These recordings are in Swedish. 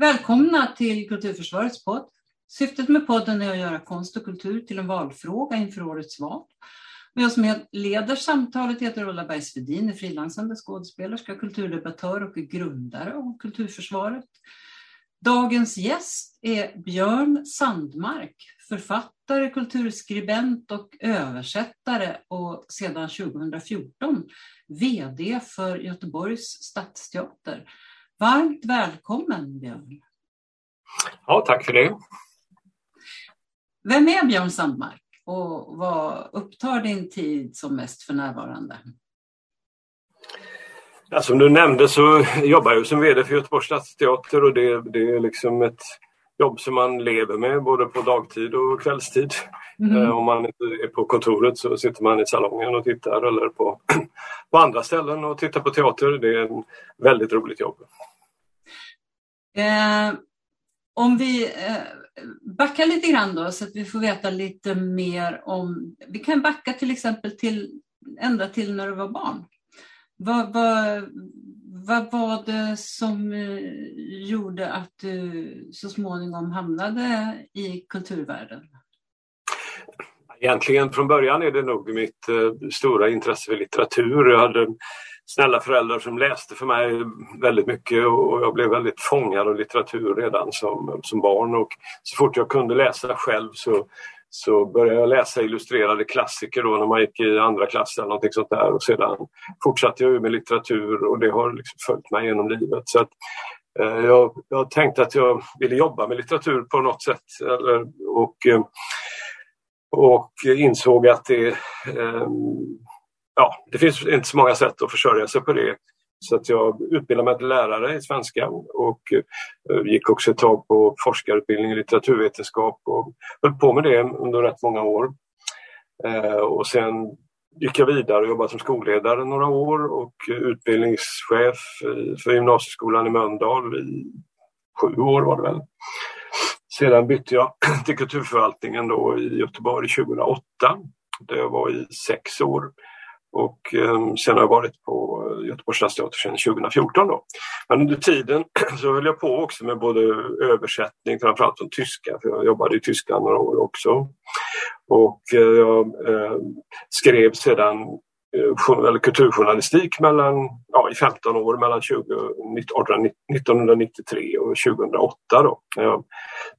Välkomna till Kulturförsvarets podd. Syftet med podden är att göra konst och kultur till en valfråga inför årets val. Jag som leder samtalet heter Ulla Bergsvedin, är frilansande skådespelerska, kulturdebattör och grundare av Kulturförsvaret. Dagens gäst är Björn Sandmark, författare, kulturskribent och översättare och sedan 2014 VD för Göteborgs stadsteater. Varmt välkommen Björn! Ja, tack för det. Vem är Björn Sandmark och vad upptar din tid som mest för närvarande? Ja, som du nämnde så jobbar jag som VD för Göteborgs stadsteater och det, det är liksom ett jobb som man lever med både på dagtid och kvällstid. Mm. Om man inte är på kontoret så sitter man i salongen och tittar eller på, på andra ställen och tittar på teater. Det är ett väldigt roligt jobb. Eh, om vi eh, backar lite grann då så att vi får veta lite mer om... Vi kan backa till exempel till, ända till när du var barn. Vad, vad, vad var det som eh, gjorde att du så småningom hamnade i kulturvärlden? Egentligen från början är det nog mitt eh, stora intresse för litteratur. Jag hade snälla föräldrar som läste för mig väldigt mycket och jag blev väldigt fångad av litteratur redan som, som barn. Och så fort jag kunde läsa själv så, så började jag läsa illustrerade klassiker då när man gick i andra klass eller någonting sånt där och sedan fortsatte jag med litteratur och det har liksom följt mig genom livet. Så att, eh, jag, jag tänkte att jag ville jobba med litteratur på något sätt eller, och, och insåg att det eh, ja, det finns inte så många sätt att försörja sig på det. Så att jag utbildade mig till lärare i svenska och eh, gick också ett tag på forskarutbildning i litteraturvetenskap och höll på med det under rätt många år. Eh, och sen gick jag vidare och jobbade som skolledare några år och utbildningschef för gymnasieskolan i Mölndal i sju år var det väl. Sedan bytte jag till kulturförvaltningen då i Göteborg 2008 där jag var i sex år. Och eh, sen har jag varit på Göteborgs stadsteater sedan 2014. Då. Men under tiden så höll jag på också med både översättning, framförallt från tyska, för jag jobbade i Tyskland några år också. Och eh, jag eh, skrev sedan eh, kulturjournalistik mellan, ja, i 15 år, mellan 20, 1993 och 2008. Då. Jag,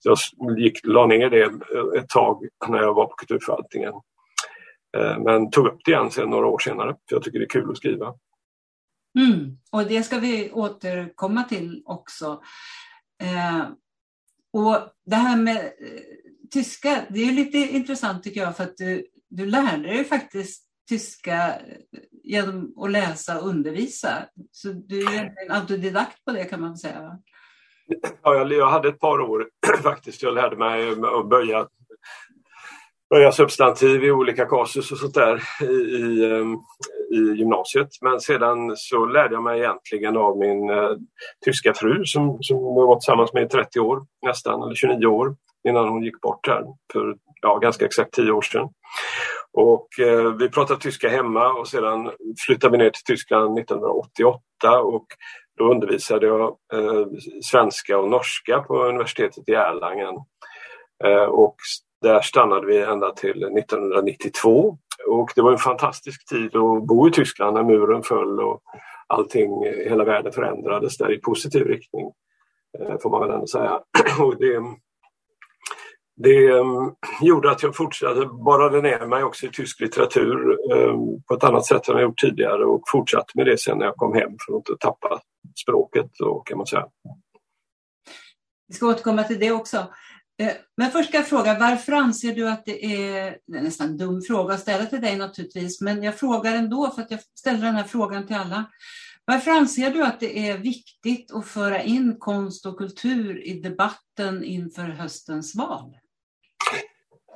jag gick, la ner det eh, ett tag när jag var på kulturförvaltningen. Eh, men tog upp det igen sen några år senare, för jag tycker det är kul att skriva. Mm, och det ska vi återkomma till också. Eh, och det här med eh, tyska, det är lite intressant tycker jag för att du, du lärde dig faktiskt tyska eh, genom att läsa och undervisa. Så du är en autodidakt på det kan man säga. Ja, jag, jag hade ett par år faktiskt. Jag lärde mig att böja börja substantiv i olika kasus och sånt där i, i, ehm, i, gymnasiet. Men sedan så lärde jag mig egentligen av min eh, tyska fru som, som jag var tillsammans med i 30 år nästan, eller 29 år innan hon gick bort här för ja, ganska exakt 10 år sedan. Och eh, vi pratade tyska hemma och sedan flyttade vi ner till Tyskland 1988 och då undervisade jag eh, svenska och norska på universitetet i Erlangen. Eh, och där stannade vi ända till 1992 och det var en fantastisk tid att bo i Tyskland när muren föll och allting, eh, hela världen förändrades där i positiv riktning. Eh, får man väl ändå säga. Och det, det mm, gjorde att jag fortsatte, borrade ner mig också i tysk litteratur eh, på ett annat sätt än jag gjort tidigare och fortsatte med det sen när jag kom hem för att inte tappa språket då, kan man säga. Vi ska återkomma till det också. Eh, men först ska jag fråga, varför anser du att det är, det är nästan en dum fråga att ställa till dig naturligtvis, men jag frågar ändå för att jag ställer den här frågan till alla. Varför anser du att det är viktigt att föra in konst och kultur i debatten inför höstens val?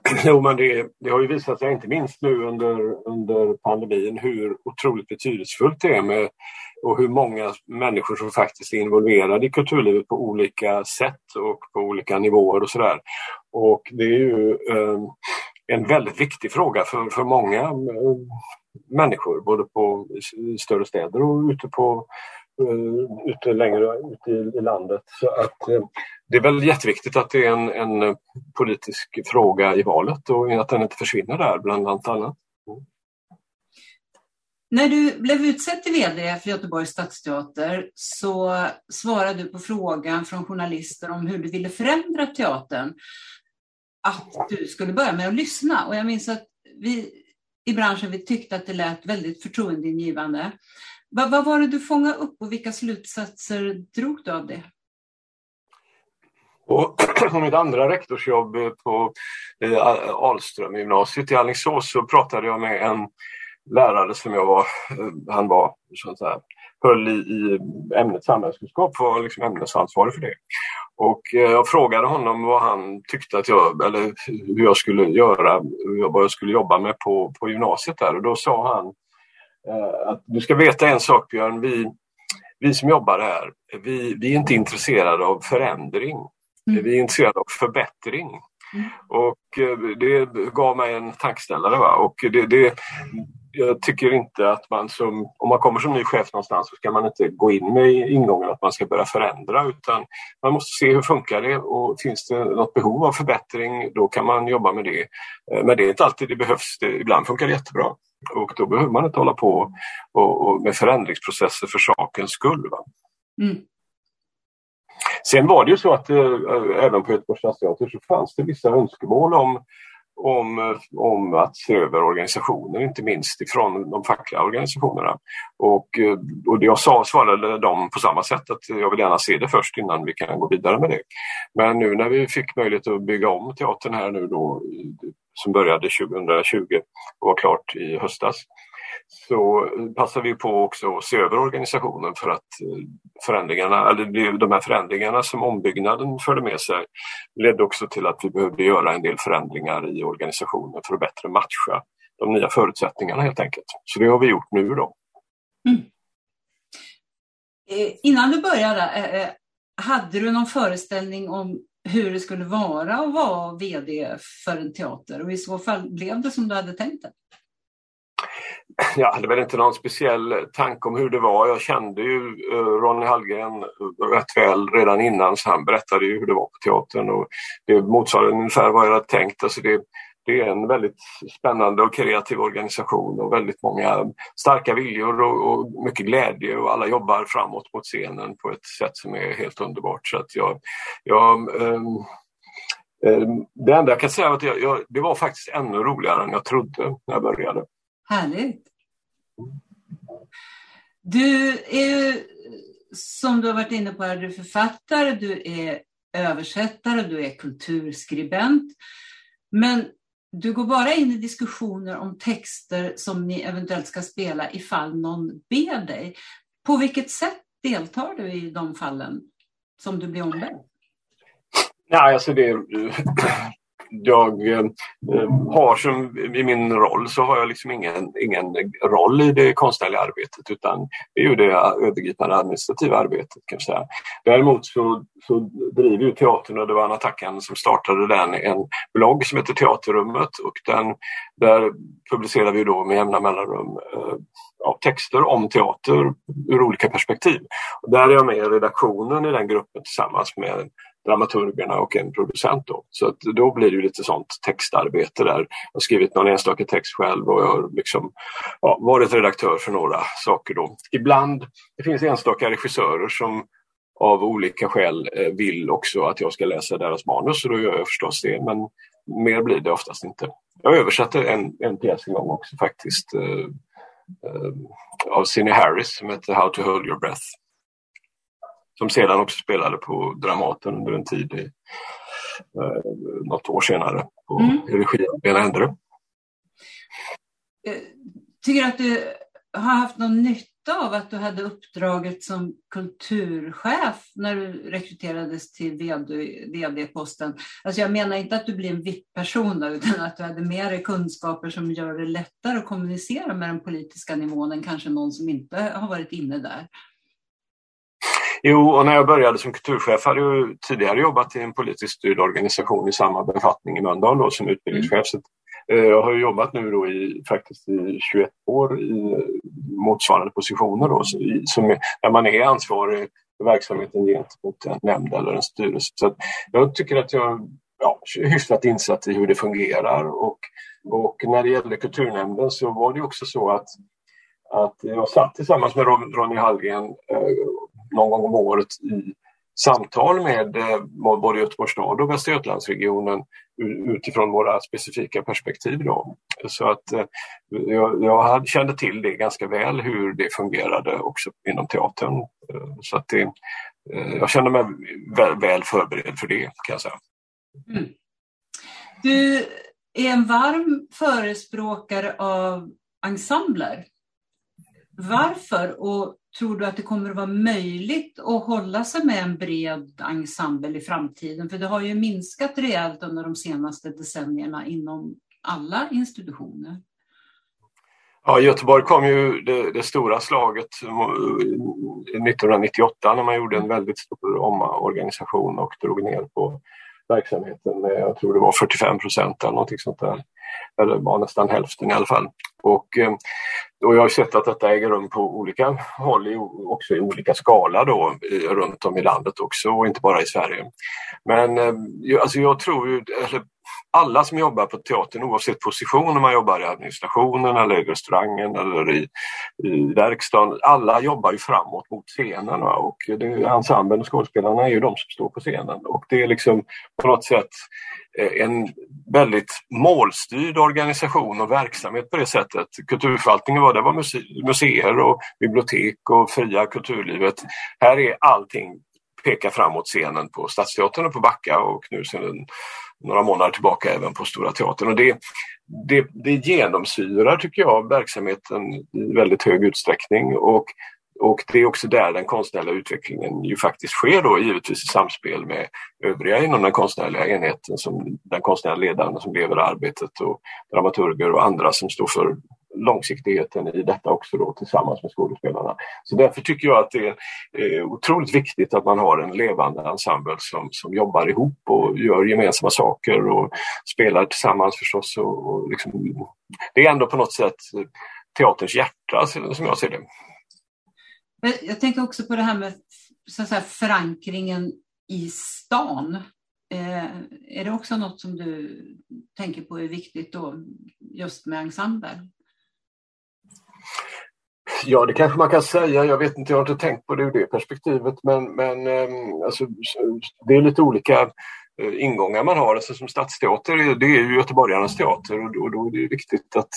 Jo, men det, det, har ju visat sig, inte minst nu under, under pandemin, hur otroligt betydelsefullt det är med och hur många människor som faktiskt är involverade i kulturlivet på olika sätt och på olika nivåer och sådär. Och det är ju eh, en väldigt viktig fråga för, för många eh, människor, både på större städer och ute på Eh, ute längre ut i, i landet. Så att, eh, det är väl jätteviktigt att det är en, en eh, politisk fråga i valet och att den inte försvinner där bland annat. Mm. När du blev utsedd till VD för Göteborgs stadsteater så svarade du på frågan från journalister om hur du ville förändra teatern att du skulle börja med att lyssna. Och jag minns att vi i branschen vi tyckte att det lät väldigt förtroendeingivande. Vad, vad var det du fångade upp och vilka slutsatser drog du av det? På mitt andra rektorsjobb eh, på eh, Alström gymnasiet i Alingsås så pratade jag med en lärare som jag var, eh, han var så att säga, höll i, i ämnet samhällskunskap, var liksom ämnesansvarig för det. Och eh, jag frågade honom vad han tyckte att jag, eller hur jag skulle göra, vad jag skulle jobba med på, på gymnasiet där och då sa han att du ska veta en sak Björn, vi, vi som jobbar här, vi, vi är inte intresserade av förändring. Mm. Vi är intresserade av förbättring. Mm. Och eh, det gav mig en tankeställare. Va? Och det, det, jag tycker inte att man som, om man kommer som ny chef någonstans så ska man inte gå in med ingången att man ska börja förändra utan man måste se hur funkar det och finns det något behov av förbättring då kan man jobba med det. Eh, men det är inte alltid det behövs, det, ibland funkar det jättebra och då behöver man inte hålla på och, och med förändringsprocesser för sakens skull. Mm. Sen var det ju så att äh, även på Göteborgs stadsteater så fanns det vissa önskemål om om, om att se över organisationen, inte minst ifrån de fackliga organisationerna. Och, och det jag sa svarade de på samma sätt att jag vill gärna se det först innan vi kan gå vidare med det. Men nu när vi fick möjlighet att bygga om teatern här nu då som började 2020 och var klart i höstas så passar vi på också att se över organisationen för att eh, förändringarna, eller de här förändringarna som ombyggnaden förde med sig ledde också till att vi behövde göra en del förändringar i organisationen för att bättre matcha de nya förutsättningarna helt enkelt. Så det har vi gjort nu då. Mm. Eh, innan du började, eh, hade du någon föreställning om hur det skulle vara att vara VD för en teater och i så fall blev det som du hade tänkt det? Jag hade väl inte någon speciell tanke om hur det var. Jag kände ju eh, Ronny Hallgren eh, rätt väl redan innan så han berättade ju hur det var på teatern och det motsvarade ungefär vad jag hade tänkt. Alltså det, det är en väldigt spännande och kreativ organisation och väldigt många starka viljor och, och, mycket glädje och alla jobbar framåt mot scenen på ett sätt som är helt underbart. Så att jag, jag um, um, det enda jag kan säga är att jag, jag, det var faktiskt ännu roligare än jag trodde när jag började. Härligt. Du är som du har varit inne på, är du författare, du är översättare, du är kulturskribent. Men du går bara in i diskussioner om texter som ni eventuellt ska spela ifall någon ber dig. På vilket sätt deltar du i de fallen som du blir ombedd? Nej, alltså det, jag eh, har som i min roll så har jag liksom ingen, ingen roll i det konstnärliga arbetet utan det är ju det övergripande administrativa arbetet kan jag säga. Däremot så, så driver ju teatern och det var Anna Tackan som startade den en blogg som heter Teaterrummet och den, där publicerar vi då med jämna mellanrum eh, ja, texter om teater ur olika perspektiv. Och där är jag med i redaktionen i den gruppen tillsammans med dramaturgerna och en producent. Då. Så att då blir det lite sånt textarbete där. Jag har skrivit någon enstaka text själv och jag har liksom, ja, varit redaktör för några saker. Då. Ibland, det finns enstaka regissörer som av olika skäl eh, vill också att jag ska läsa deras manus och då gör jag förstås det. Men mer blir det oftast inte. Jag översatte en, en pjäs en gång också faktiskt eh, eh, av Cindy Harris som heter How to hold your breath som sedan också spelade på Dramaten under en tid, i, eh, något år senare, på mm. regi av Lena Endre. Eh, tycker du att du har haft någon nytta av att du hade uppdraget som kulturchef när du rekryterades till vd-posten? Alltså jag menar inte att du blir en VIP-person utan att du hade mer kunskaper som gör det lättare att kommunicera med den politiska nivån än kanske någon som inte har varit inne där. Jo, och när jag började som kulturchef hade jag tidigare jobbat i en politiskt styrd organisation i samma befattning i Mölndal då, som utbildningschef. Mm. jag har jobbat nu då i, faktiskt i 21 år i motsvarande positioner då, som, där man är ansvarig för verksamheten gentemot en nämnd eller en styrelse. Så jag tycker att jag ja, hyfsat insatt i hur det fungerar och, och när det gäller kulturnämnden så var det också så att, att jag satt tillsammans med Ronny Hallgren eh, någon gång om året i samtal med eh, både Göteborgs stad och Västra Götalandsregionen utifrån våra specifika perspektiv. Då. Så att eh, jag, jag kände till det ganska väl hur det fungerade också inom teatern. Eh, så att det, jag kände mig väl, väl förberedd för det kan jag säga. Mm. Du är en varm förespråkare av ensembler. Varför och tror du att det kommer att vara möjligt att hålla sig med en bred ensemble i framtiden? För det har ju minskat rejält under de senaste decennierna inom alla institutioner. Ja, Göteborg kom ju det, det, stora slaget 1998 när man gjorde en väldigt stor omorganisation och drog ner på verksamheten med, jag tror det var 45 procent eller någonting sånt där. Eller var nästan hälften i alla fall. Och, eh, och jag har sett att detta äger rum på olika håll, också i olika skala då, eh, runt om i landet också och inte bara i Sverige. Men eh, alltså jag tror ju, eller alla som jobbar på teatern oavsett position, om man jobbar i administrationen eller i restaurangen eller i, i verkstaden, alla jobbar ju framåt mot scenen och det, ensemblen och skådespelarna är ju de som står på scenen och det är liksom på något sätt eh, en väldigt målstyrd organisation och verksamhet på det sättet. Kulturförvaltningen var det var museer och bibliotek och fria kulturlivet. Här är allting pekar framåt scenen på Stadsteatern och på Backa och nu sedan några månader tillbaka även på Stora Teatern. Och det, det, det genomsyrar, tycker jag, verksamheten i väldigt hög utsträckning. Och, och det är också där den konstnärliga utvecklingen ju faktiskt sker då, givetvis i samspel med övriga inom den konstnärliga enheten, som den konstnärliga ledaren som lever arbetet och dramaturger och andra som står för långsiktigheten i detta också då tillsammans med skådespelarna. Så därför tycker jag att det är eh, otroligt viktigt att man har en levande ensemble som, som jobbar ihop och gör gemensamma saker och spelar tillsammans förstås. Och, och liksom, det är ändå på något sätt eh, teaterns hjärta som jag ser det. Jag tänker också på det här med så att säga, förankringen i stan. Eh, är det också något som du tänker på är viktigt då, just med ensemble? Ja, det kanske man kan säga. Jag vet inte, jag har inte tänkt på det ur det perspektivet. Men, men ehm, alltså, det är lite olika eh, ingångar man har. Alltså, som stadsteater, det är ju göteborgarnas teater och då är det viktigt att,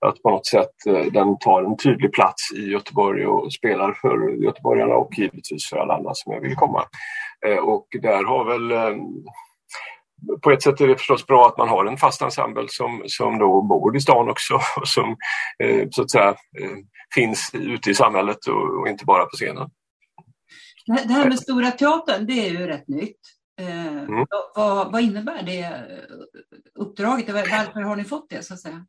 att på något sätt eh, den tar en tydlig plats i Göteborg och spelar för göteborgarna och givetvis för alla andra som vill komma. Eh, och där har väl ehm, på ett sätt är det förstås bra att man har en fast ensemble som, som då bor i stan också och som eh, så att säga eh, finns ute i samhället och, och, inte bara på scenen. Det här med Stora Teatern, det är ju rätt nytt. Eh, mm. vad, vad, innebär det uppdraget? Varför har ni fått det så att säga?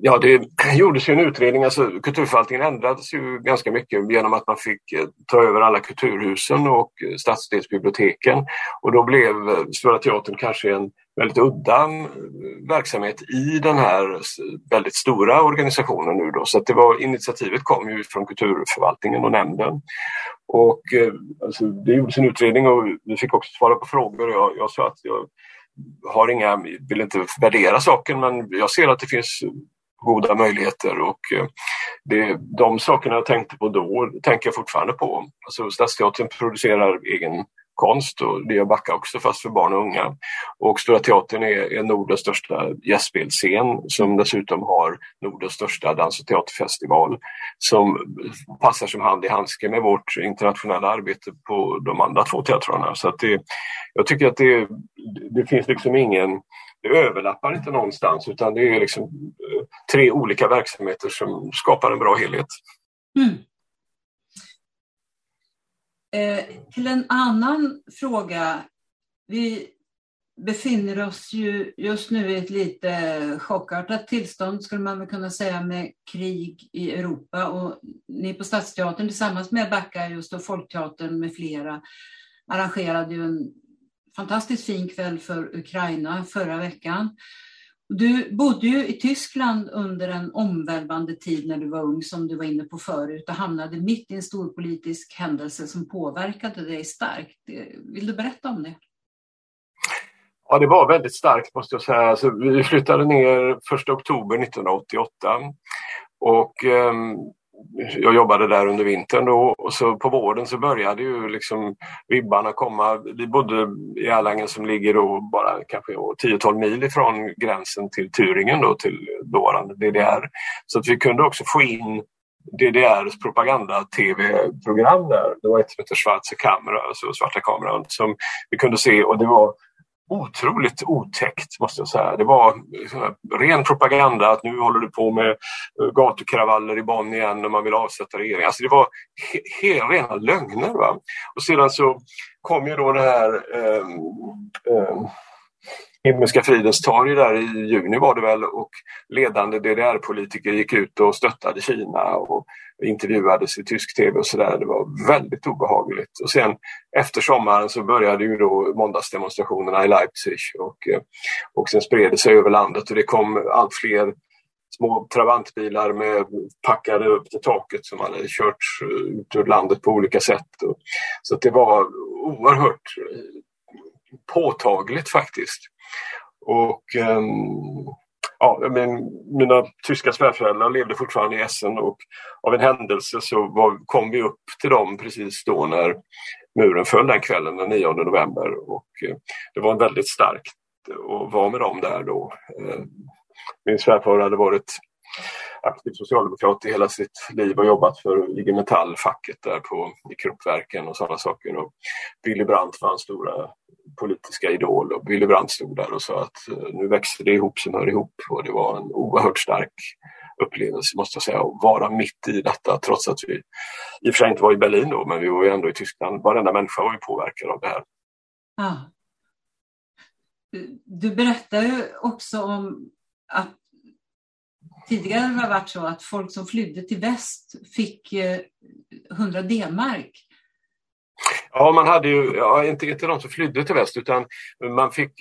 Ja, det gjordes ju en utredning. Alltså, kulturförvaltningen ändrades ju ganska mycket genom att man fick eh, ta över alla kulturhusen och eh, stadsdelsbiblioteken. Och då blev eh, Stora Teatern kanske en väldigt udda verksamhet i den här väldigt stora organisationen nu då. Så att det var, initiativet kom ju från kulturförvaltningen och nämnden. Och alltså, det gjordes en utredning och vi fick också svara på frågor. Jag, jag sa att jag har inga, vill inte värdera saken men jag ser att det finns goda möjligheter och eh, det, de sakerna jag tänkte på då tänker jag fortfarande på. Alltså Stadsteatern producerar egen konst och det gör Backa också fast för barn och unga. Och Stora Teatern är, är Nordens största gästspelsscen som dessutom har Nordens största dans och teaterfestival som passar som hand i handske med vårt internationella arbete på de andra två teatrarna. Så att det, jag tycker att det, det finns liksom ingen det överlappar inte någonstans utan det är liksom eh, tre olika verksamheter som skapar en bra helhet. Mm. Eh, till en annan fråga. Vi befinner oss ju just nu i ett lite chockartat tillstånd skulle man väl kunna säga med krig i Europa och ni på Stadsteatern tillsammans med Backa just och Folkteatern med flera arrangerade ju en fantastiskt fin kväll för Ukraina förra veckan. Du bodde ju i Tyskland under en omvälvande tid när du var ung, som du var inne på förut, och hamnade mitt i en stor politisk händelse som påverkade dig starkt. Vill du berätta om det? Ja, det var väldigt starkt måste jag säga. Alltså, vi flyttade ner 1 oktober 1988 och um, jag jobbade där under vintern då och så på våren så började ju liksom vibbarna komma. Vi bodde i Erlangen som ligger då bara kanske 10-12 mil ifrån gränsen till Thüringen då till dåvarande DDR. Så att vi kunde också få in DDRs propaganda-tv-program där. Det var ett som hette Schwarze Kamera, alltså Svarta kameran, som vi kunde se och det var otroligt otäckt måste jag säga. Det var liksom, ren propaganda att nu håller du på med eh, gatukravaller i Bonn igen och man vill avsätta regeringen. Alltså det var he he rena lögner. Va? Och sedan så kom ju då det här eh, eh, Himmelska fridens torg där i juni var det väl och ledande DDR-politiker gick ut och stöttade Kina och intervjuades i tysk tv och sådär. Det var väldigt obehagligt. Och sen efter sommaren så började ju då måndagsdemonstrationerna i Leipzig och, eh, och sen spred det sig över landet och det kom allt fler små Trabantbilar med packade upp till taket som hade kört eh, ut ur landet på olika sätt. Så det var oerhört påtagligt faktiskt. Och um, ja, men mina tyska svärföräldrar levde fortfarande i Essen och av en händelse så var, kom vi upp till dem precis då när muren föll den kvällen den 9 november och eh, det var väldigt starkt att vara med dem där då. Eh, min svärfar hade varit aktiv socialdemokrat i hela sitt liv och jobbat för IG Metall-facket där på, i Kruppverken och sådana saker. Och Willy Brandt var hans stora politiska idol och Willy Brandt stod där och sa att eh, nu växer det ihop som hör ihop och det var en oerhört stark upplevelse måste jag säga att vara mitt i detta trots att vi i och för sig inte var i Berlin då men vi var ju ändå i Tyskland. Varenda människa var ju påverkad av det här. Ja. Du berättar ju också om att tidigare har det varit så att folk som flydde till väst fick 100 eh, D-mark. Ja, man hade ju, ja, inte, inte de som flydde till väst utan man fick,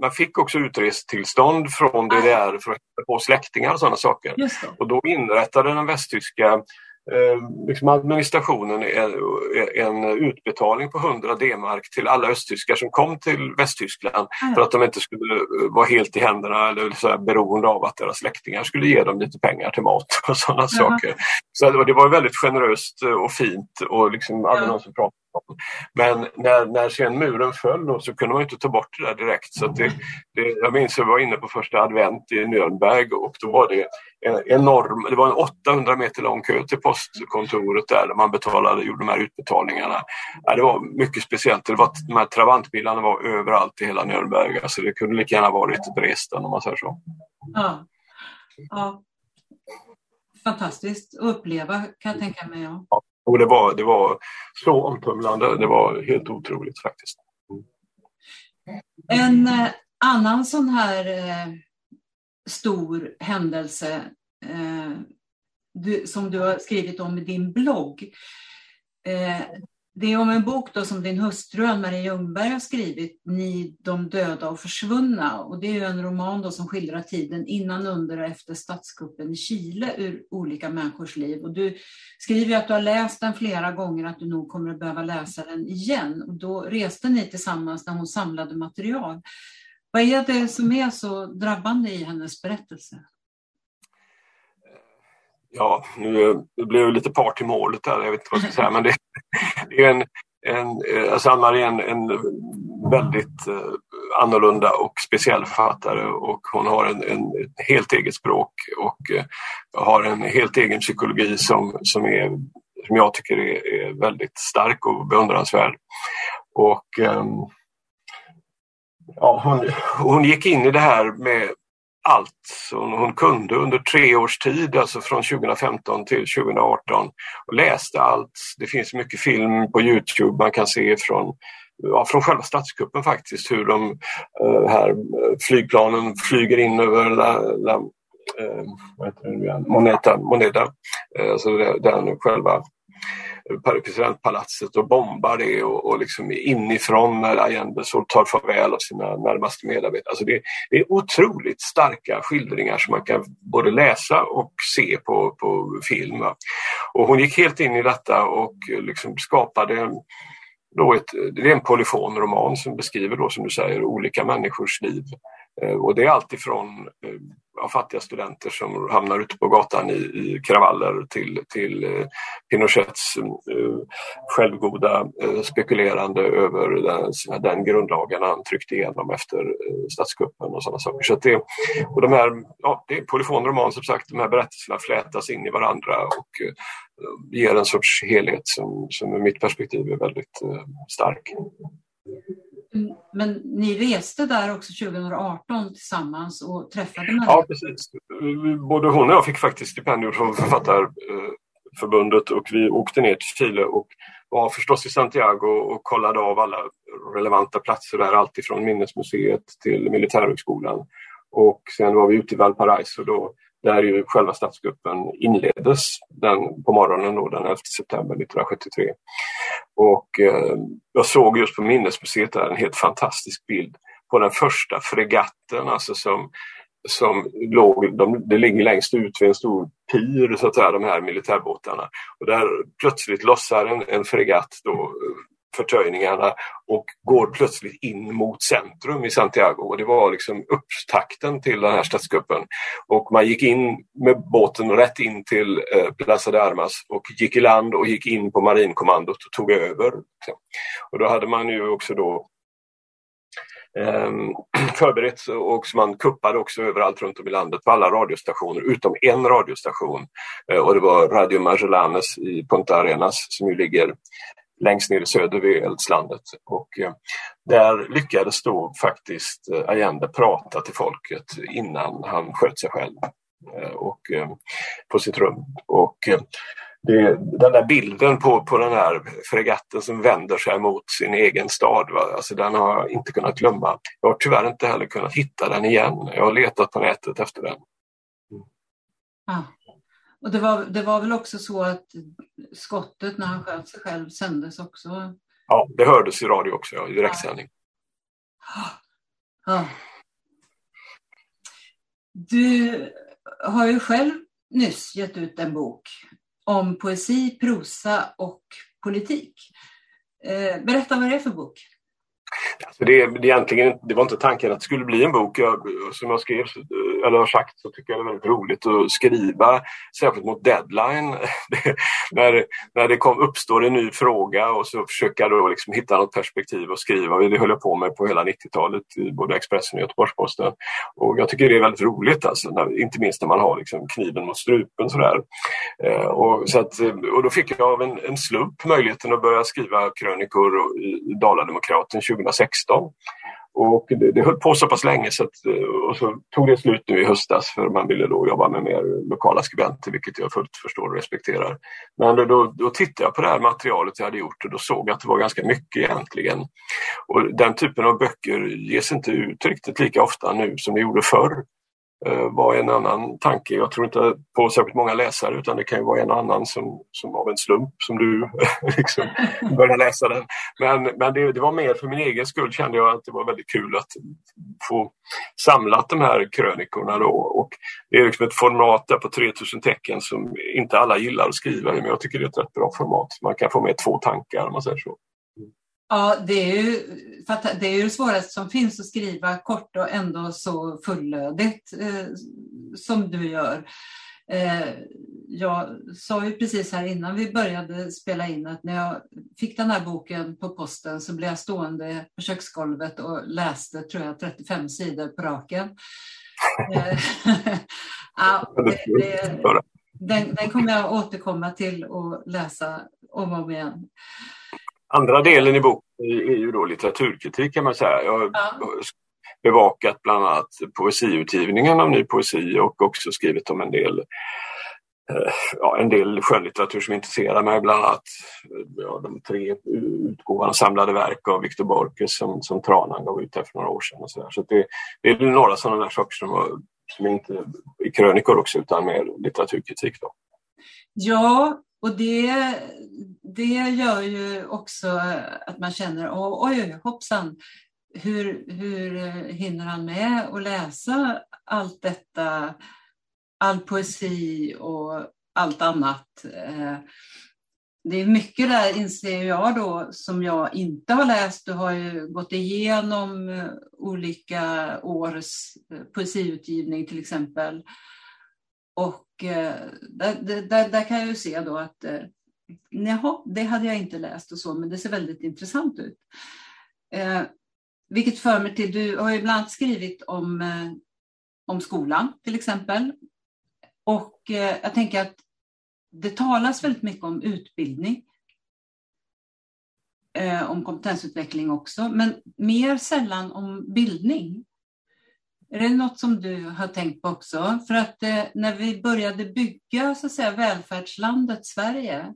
man fick också utresetillstånd från DDR för att få släktingar och sådana saker. Och då inrättade den västtyska eh, liksom administrationen en, en, utbetalning på 100 D-mark till alla östtyskar som kom till Västtyskland mm. för att de inte skulle vara helt i händerna eller så här, beroende av att deras släktingar skulle ge dem lite pengar till mat och sådana mm. saker. Så det var väldigt generöst och fint och liksom aldrig någon som pratade men när, när sen muren föll då, så kunde man inte ta bort det där direkt. Så det, det, jag minns att jag var inne på första advent i Nürnberg och då var det en enorm, det var en 800 meter lång kö till postkontoret där, där man betalade, gjorde de här utbetalningarna. Ja, det var mycket speciellt. Det var, de här Trabantbilarna var överallt i hela Nürnberg. Alltså det kunde lika gärna varit Dresden om man säger så. Ja. ja. Fantastiskt att uppleva kan jag tänka mig. Ja. Och det var, det var så omtumlande. Det var helt otroligt faktiskt. En eh, annan sån här eh, stor händelse eh, du, som du har skrivit om i din blogg. Eh, det är om en bok då som din hustru Ann-Marie Ljungberg har skrivit, Ni, de döda och försvunna. Och det är en roman då som skildrar tiden innan, under och efter statskuppen i Chile ur olika människors liv. Och du skriver att du har läst den flera gånger, att du nog kommer att behöva läsa den igen. Och då reste ni tillsammans när hon samlade material. Vad är det som är så drabbande i hennes berättelse? Ja, nu eh, blev jag lite part i målet där, jag vet inte vad jag ska säga, men det, det är en, en, eh, alltså Ann-Marie är en, en väldigt eh, annorlunda och speciell författare och hon har en, en ett helt eget språk och har en helt egen psykologi som, som, är, som jag tycker är, är väldigt stark och beundransvärd. Och, ehm, ja, hon, hon gick in i det här med allt som hon kunde under tre års tid, alltså från 2015 till 2018 och läste allt. Det finns mycket film på Youtube man kan se från, ja, från själva statskuppen faktiskt, hur de uh, här eh, flygplanen flyger in över la, la, uh, vad heter det Moneta, Moneta, uh, alltså den själva presidentpalatset och bombar det och, och liksom inifrån när Allende så tar farväl av sina närmaste medarbetare. Alltså det, det, är otroligt starka skildringar som man kan både läsa och se på, på film. Och hon gick helt in i detta och liksom skapade då ett, det är en polyfonroman som beskriver då som du säger olika människors liv. Eh, och det är alltifrån eh, av fattiga studenter som hamnar ute på gatan i, i kravaller till, till eh, Pinochets eh, självgoda eh, spekulerande över den, den grundlagen han tryckte igenom efter eh, statskuppen och sådana saker. Så det, och de här, ja, det är polyfonroman som sagt, de här berättelserna flätas in i varandra och eh, ger en sorts helhet som, som ur mitt perspektiv är väldigt eh, stark. Men ni reste där också 2018 tillsammans och träffade människor? Ja, precis. Både hon och jag fick faktiskt stipendium från Författarförbundet och vi åkte ner till Chile och var förstås i Santiago och kollade av alla relevanta platser där, alltifrån Minnesmuseet till Militärhögskolan. Och sen var vi ute i Valparaiso då där ju själva statskuppen inleddes den, på morgonen då, den 11 september 1973. Och eh, jag såg just på Minnesmuseet där en helt fantastisk bild på den första fregatten alltså som, som låg, de, det ligger längst ut vid en stor pir, så att säga, de här militärbåtarna. Och där plötsligt lossar en, en fregatt då förtöjningarna och går plötsligt in mot centrum i Santiago. Och det var liksom upptakten till den här statskuppen. Och man gick in med båten rätt in till eh, Plaza de Armas och gick i land och gick in på marinkommandot och tog över. Och då hade man ju också då ehm, förberett och man kuppade också överallt runt om i landet på alla radiostationer utom en radiostation eh, och det var Radio Magellanes i Punta Arenas som ju ligger längst ner i söder vid eldslandet. Och eh, där lyckades då faktiskt eh, Allende prata till folket innan han sköt sig själv eh, och, på sitt rum. Och det, den där bilden på, på den här fregatten som vänder sig mot sin egen stad, va? Alltså, den har jag inte kunnat glömma. Jag har tyvärr inte heller kunnat hitta den igen. Jag har letat på nätet efter den. Mm. Ah. Och det var, det var väl också så att skottet när han sköt sig själv sändes också? Ja, det hördes i radio också, ja, i direktsändning. Ja. ja. Du har ju själv nyss gett ut en bok om poesi, prosa och politik. Eh, berätta vad det är för bok. Alltså det, det, egentligen, det var inte tanken att det skulle bli en bok. Jag, som jag skrev, eller har sagt, så tycker jag det är väldigt roligt att skriva, särskilt mot deadline. när när det kom, uppstår en ny fråga och så försöka då liksom hitta något perspektiv och skriva. Det höll jag på med på hela 90-talet i eh, både Expressen och Göteborgs-Posten. Och jag tycker det är väldigt roligt, alltså, när, inte minst när man har liksom kniven mot strupen. Sådär. Eh, och, så att, eh, och då fick jag av en, en slump möjligheten att börja skriva krönikor i Dala-Demokraten 2016. Och det, det höll på så pass länge så att, eh, och så tog det slut nu i höstas för man ville då jobba med mer lokala skribenter vilket jag fullt förstår och respekterar. Men då, då tittade jag på det här materialet jag hade gjort och då såg jag att det var ganska mycket egentligen. Och den typen av böcker ges inte ut riktigt lika ofta nu som det gjorde förr. Eh, var en annan tanke. Jag tror inte på särskilt många läsare utan det kan ju vara en annan som, som av en slump som du liksom börjar läsa den. Men, men det, det, var mer för min egen skull kände jag att det var väldigt kul att få samlat de här krönikorna då. Och det är liksom ett format där på 3000 tecken som inte alla gillar att skriva i men jag tycker det är ett rätt bra format. Man kan få med två tankar om man säger så. Ja, det är, ju, det är ju det svåraste som finns att skriva kort och ändå så fullödigt eh, som du gör. Eh, jag sa ju precis här innan vi började spela in att när jag fick den här boken på posten så blev jag stående på köksgolvet och läste tror jag 35 sidor på raken. Eh, ja, det, det, den, den kommer jag återkomma till och läsa om och om igen. Andra delen i boken är ju då litteraturkritik kan man säga. Jag har bevakat bland annat poesiutgivningen av ny poesi och också skrivit om en del eh, ja, en del skönlitteratur som intresserar mig, bland annat ja, de tre utgåvorna samlade verk av Viktor Borges som, som Tranan gav ut här för några år sedan. Och så där. så det, det, är några sådana där saker som, som inte är krönikor också utan mer litteraturkritik. Då. Ja, och det, det gör ju också att man känner, oj, oj, hoppsan, hur, hur hinner han med att läsa allt detta, all poesi och allt annat? Eh, det är mycket där, inser jag då, som jag inte har läst. Du har ju gått igenom eh, olika års eh, poesiutgivning till exempel. Och Eh, där, där, där kan jag ju se då att eh, jaha, det hade jag inte läst och så, men det ser väldigt intressant ut. Eh, vilket för mig till, du har ju bland annat skrivit om, eh, om skolan till exempel. Och eh, jag tänker att det talas väldigt mycket om utbildning. Eh, om kompetensutveckling också, men mer sällan om bildning. Är det något som du har tänkt på också? För att eh, när vi började bygga så att säga, välfärdslandet Sverige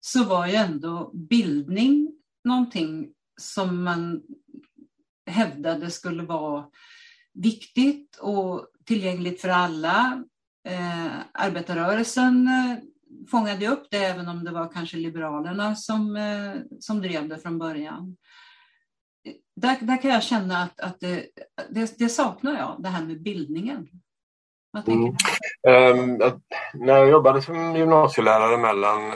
så var ju ändå bildning någonting som man hävdade skulle vara viktigt och tillgängligt för alla. Eh, arbetarrörelsen eh, fångade upp det, även om det var kanske Liberalerna som, eh, som drev det från början. Där, där kan jag känna att, att det, det, det saknar jag, det här med bildningen. Mm. Um, när jag jobbade som gymnasielärare mellan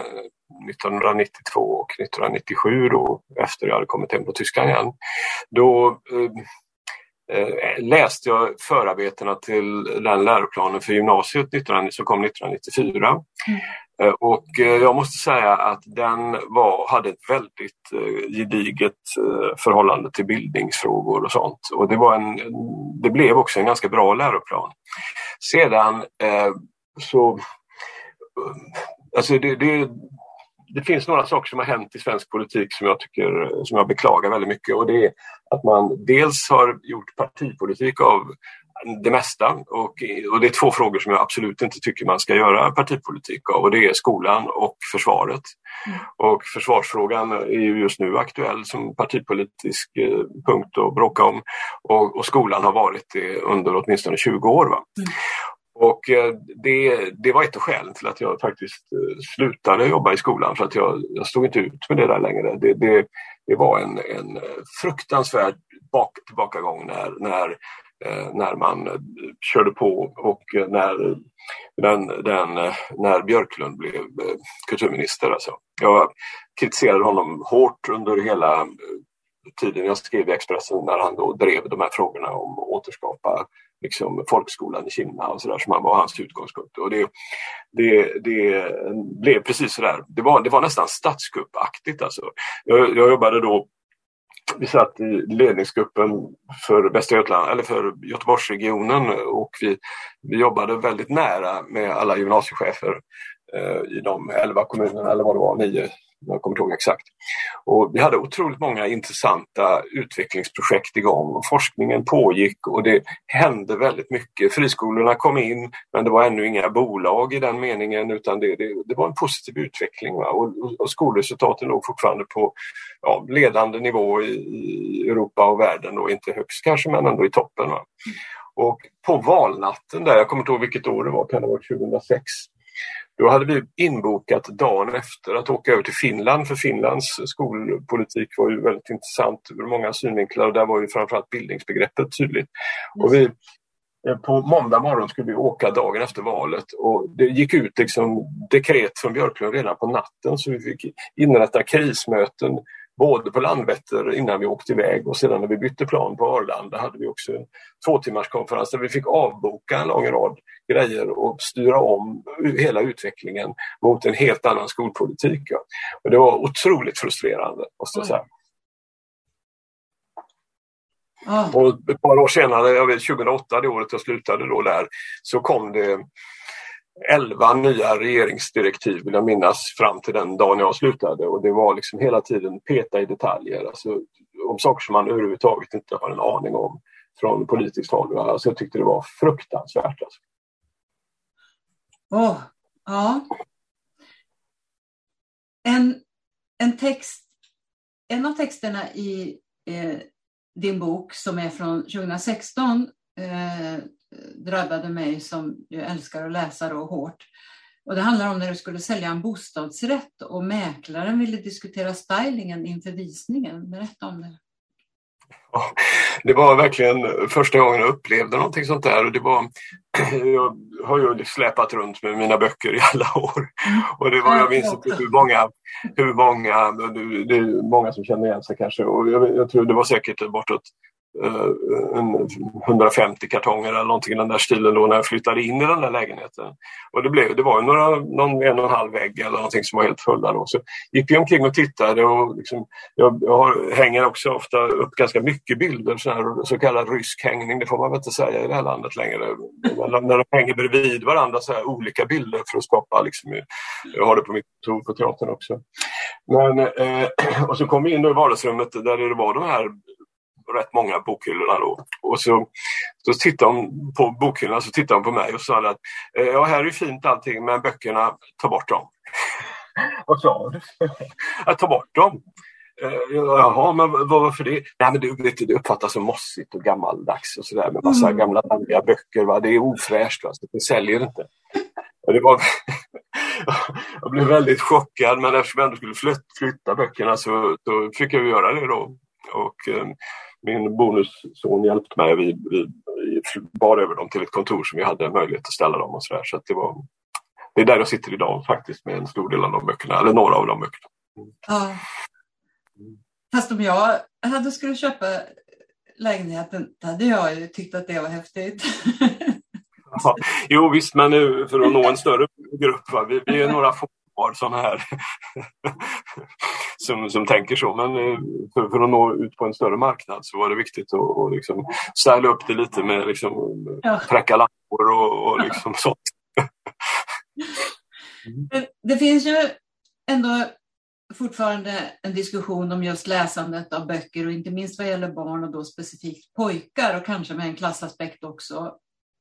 1992 och 1997 då efter jag hade kommit hem på Tyskland igen. Då eh, eh läste jag förarbetena till den läroplanen för gymnasiet som kom 1994. Mm. Eh, och eh, jag måste säga att den var, hade ett väldigt gediget förhållande till bildningsfrågor och sånt. Och det, var en, det blev också en ganska bra läroplan. Sedan eh, så Alltså det, det, det finns några saker som har hänt i svensk politik som jag tycker som jag beklagar väldigt mycket och det är att man dels har gjort partipolitik av det mesta och, och det är två frågor som jag absolut inte tycker man ska göra partipolitik av och det är skolan och försvaret. Mm. Och försvarsfrågan är ju just nu aktuell som partipolitisk eh, punkt att bråka om och, och, skolan har varit det under åtminstone 20 år. Va? Mm. Och eh, det, det var ett av skälen till att jag faktiskt eh, slutade jobba i skolan för att jag, jag stod inte ut med det där längre. Det, det, det var en, en fruktansvärd bak, tillbakagång när, när, eh, när man körde på och när, den, den, när Björklund blev kulturminister. Alltså. Jag kritiserade honom hårt under hela tiden jag skrev i Expressen när han då drev de här frågorna om att återskapa liksom, folkskolan i Kina och sådär som var hans utgångspunkt. Och det, det, det blev precis sådär, det var, det var nästan statskuppaktigt alltså. Jag, jag jobbade då vi satt i ledningsgruppen för Västra Götaland, eller för Göteborgsregionen och vi, vi jobbade väldigt nära med alla gymnasiechefer Eh, i de elva kommunerna, eller vad det var, nio jag kommer inte ihåg exakt. Och vi hade otroligt många intressanta utvecklingsprojekt igång. Och forskningen pågick och det hände väldigt mycket. Friskolorna kom in men det var ännu inga bolag i den meningen utan det, det, det var en positiv utveckling. Och, och, skolresultaten låg fortfarande på ja, ledande nivå i, i, Europa och världen och inte högst kanske men ändå i toppen. Va? Och på valnatten där, jag kommer inte ihåg vilket år det var, kan det ha varit 2006, då hade vi inbokat dagen efter att åka över till Finland för Finlands skolpolitik var ju väldigt intressant ur många synvinklar och där var ju framförallt bildningsbegreppet tydligt. Och vi, eh, på måndag morgon skulle vi åka dagen efter valet och det gick ut liksom dekret från Björklund redan på natten så vi fick inrätta krismöten både på Landvetter innan vi åkte iväg och sedan när vi bytte plan på Arlanda hade vi också en två timmars konferens där vi fick avboka en lång rad grejer och styra om hela utvecklingen mot en helt annan skolpolitik. Och det var otroligt frustrerande måste jag säga. Mm. Och ett par år senare, jag vet 2008, det året jag slutade då där, så kom det elva nya regeringsdirektiv vill jag minnas fram till den dagen jag slutade och det var liksom hela tiden peta i detaljer, alltså om saker som man överhuvudtaget inte har en aning om från politiskt håll. Alltså jag tyckte det var fruktansvärt. Alltså. Oh, ja. En, en text, en av texterna i eh, din bok som är från 2016 eh, drabbade mig som jag älskar att läsa då hårt. Och det handlar om när du skulle sälja en bostadsrätt och mäklaren ville diskutera stylingen inför visningen. Berätta om det. Det var verkligen första gången jag upplevde någonting sånt där. Och det var, jag har ju släpat runt med mina böcker i alla år. Och det var, jag minns inte hur många, hur många, det är många som känner igen sig kanske. Och jag, jag tror det var säkert bortåt Eh, 150 kartonger eller någonting i den där stilen då när jag flyttade in i den där lägenheten. Och det, blev, det var ju några, någon en och en halv vägg eller någonting som var helt fulla då. Så gick vi omkring och tittade och liksom, jag, jag har, hänger också ofta upp ganska mycket bilder, så, här, så kallad rysk hängning, det får man väl inte säga i det här landet längre. när de hänger bredvid varandra så här, olika bilder för att skapa, liksom, jag har det på mitt kontor på teatern också. Men, eh, och så kom vi in i vardagsrummet där det var de här rätt många bokhyllorna då. Och så, så tittade hon på bokhyllorna så tittade hon på mig och sa att eh, ja, här är fint allting men böckerna, ta bort dem. Vad sa du? Att ta bort dem. Uh, jaha, men varför det? Nej, men det, vet du, det uppfattas som mossigt och gammaldags och sådär med massa mm. gamla dandiga böcker. Va? Det är ofräscht, va? så det säljer inte. Och det var jag blev väldigt chockad men eftersom jag ändå skulle flytta böckerna så, så fick jag göra det då. Och, eh, min bonusson hjälpte mig. Vi, vi, vi bar över dem till ett kontor som vi hade möjlighet att ställa dem och sådär. Så, det, var, det är där jag sitter idag faktiskt med en stor del av de böckerna, eller några av de böckerna. Ja. Fast om jag hade skulle köpa lägenheten, hade jag ju tyckt att det var häftigt. Ja, jo visst, men nu för att nå en större grupp, va? Vi, vi är några få har sådana här som, som tänker så. Men eh, för, för, att nå ut på en större marknad så var det viktigt att och liksom styla upp det lite med liksom, ja. präcka lampor och, och liksom sånt. det, det finns ju ändå fortfarande en diskussion om just läsandet av böcker och inte minst vad gäller barn och då specifikt pojkar och kanske med en klassaspekt också.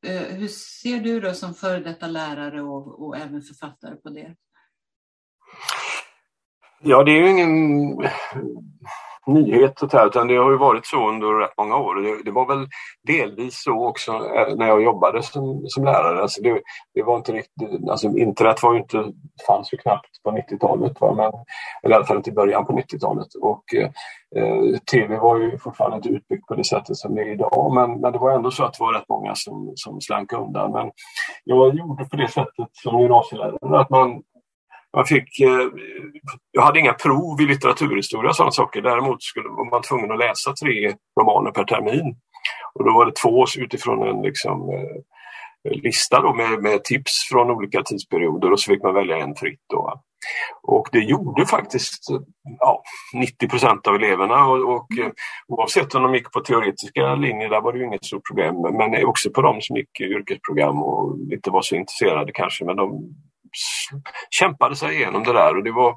Eh, hur ser du då som före detta lärare och, och även författare på det? Ja, det är ju ingen nyhet utan det har ju varit så under rätt många år. Det, det, var väl delvis så också eh, när jag jobbade som, som lärare. Alltså det, det, var inte riktigt, alltså internet var ju inte, fanns ju knappt på 90-talet, men, eller i alla fall inte i början på 90-talet. Och eh, eh tv var ju fortfarande inte utbyggt på det sättet som det är idag. Men, men det var ändå så att det var rätt många som, som slank undan. Men jag gjorde på det sättet som gymnasielärare att man man fick, eh, jag hade inga prov i litteraturhistoria och sådana saker. Däremot skulle, var man tvungen att läsa tre romaner per termin. Och då var det två utifrån en liksom, eh, lista då med, med, tips från olika tidsperioder och så fick man välja en fritt. Då. Och det gjorde faktiskt ja, 90 procent av eleverna och, och mm. oavsett om de gick på teoretiska linjer, där var det ju inget stort problem, men också på de som gick yrkesprogram och inte var så intresserade kanske, men de kämpade sig igenom det där. Och, det var,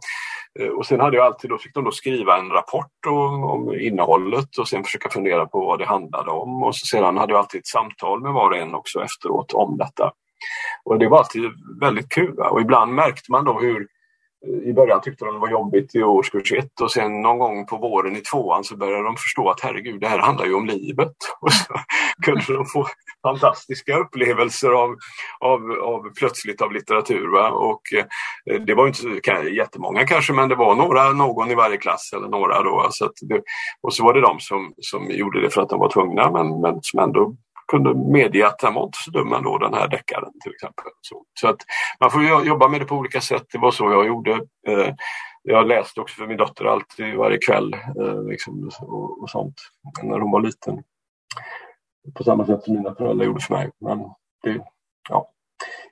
eh, och sen hade jag alltid då, fick de då skriva en rapport om, om innehållet och sen försöka fundera på vad det handlade om. Och så sedan hade jag alltid ett samtal med var och en också efteråt om detta. Och det var alltid väldigt kul. Och ibland märkte man då hur i början tyckte de det var jobbigt i årskurs ett och sen någon gång på våren i tvåan så började de förstå att herregud, det här handlar ju om livet. Och så kunde de få fantastiska upplevelser av, av, av plötsligt av litteratur. Va? Och eh, det var inte jättemånga kanske, men det var några, någon i varje klass eller några då. Så det, och så var det de som, som gjorde det för att de var tvungna, men, men som ändå kunde medge att han var inte så dum ändå, den här deckaren till exempel. Så, så, att man får jobba med det på olika sätt. Det var så jag gjorde. Eh, jag läste också för min dotter alltid varje kväll eh, liksom, och, och, sånt när hon var liten. På samma sätt som mina föräldrar gjorde för mig. Men det, ja.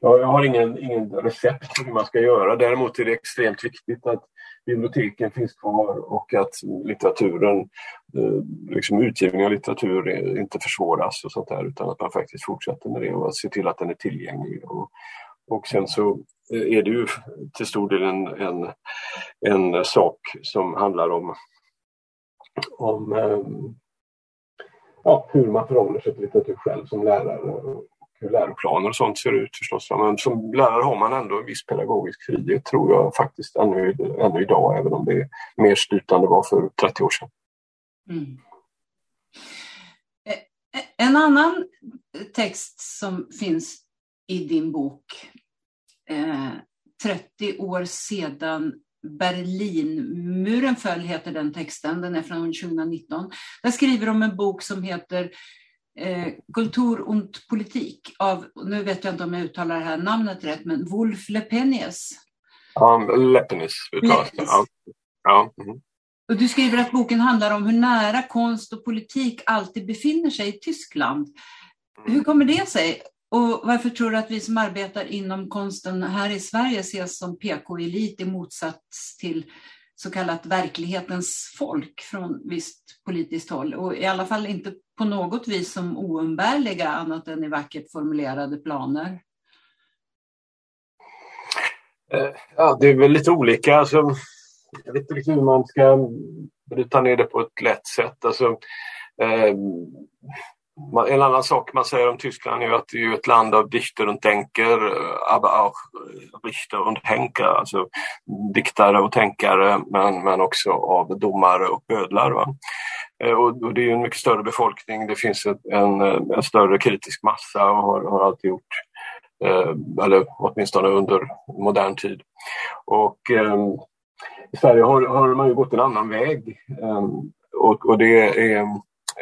Jag har ingen, ingen recept för hur man ska göra. Däremot är det extremt viktigt att biblioteken finns kvar och att litteraturen, eh, liksom utgivning av litteratur inte försvåras och sånt där utan att man faktiskt fortsätter med det och ser till att den är tillgänglig. Och, och sen så eh, är det ju till stor del en, en, en sak som handlar om, om eh, ja, hur man förhåller sig till litteratur själv som lärare hur läroplaner och sånt ser ut förstås. Men som lärare har man ändå en viss pedagogisk frihet tror jag faktiskt ännu, ännu idag, även om det är mer styrt än det var för 30 år sedan. Mm. Eh, eh, en annan text som finns i din bok eh, 30 år sedan Berlinmuren föll, heter den texten. Den är från 2019. Där skriver de en bok som heter eh, Kultur und Politik av, nu vet jag inte om jag uttalar det här namnet rätt, men Wolf Lepenies. Ja, Lepenies uttalas det. Ja. ja. Mm. Och du skriver att boken handlar om hur nära konst och politik alltid befinner sig i Tyskland. Hur kommer det sig? Och varför tror du att vi som arbetar inom konsten här i Sverige ses som PK-elit i motsats till så kallat verklighetens folk från visst politiskt håll och i alla fall inte på något vis som oumbärliga annat än i vackert formulerade planer? Eh, ja, det är väl lite olika. Alltså, jag vet inte hur man ska bryta ner det på ett lätt sätt. Alltså, eh, en annan sak man säger om Tyskland är att det är ett land av Dichter und Denker, eh, aber auch eh, Richter und Henker, alltså diktare och tänkare men, men också av domare och bödlar. Va? Eh, och, och, det är en mycket större befolkning, det finns en, en större kritisk massa och har, har alltid gjort, eh, eller åtminstone under modern tid. Och eh, i Sverige har, har man ju gått en annan väg eh, och, och det är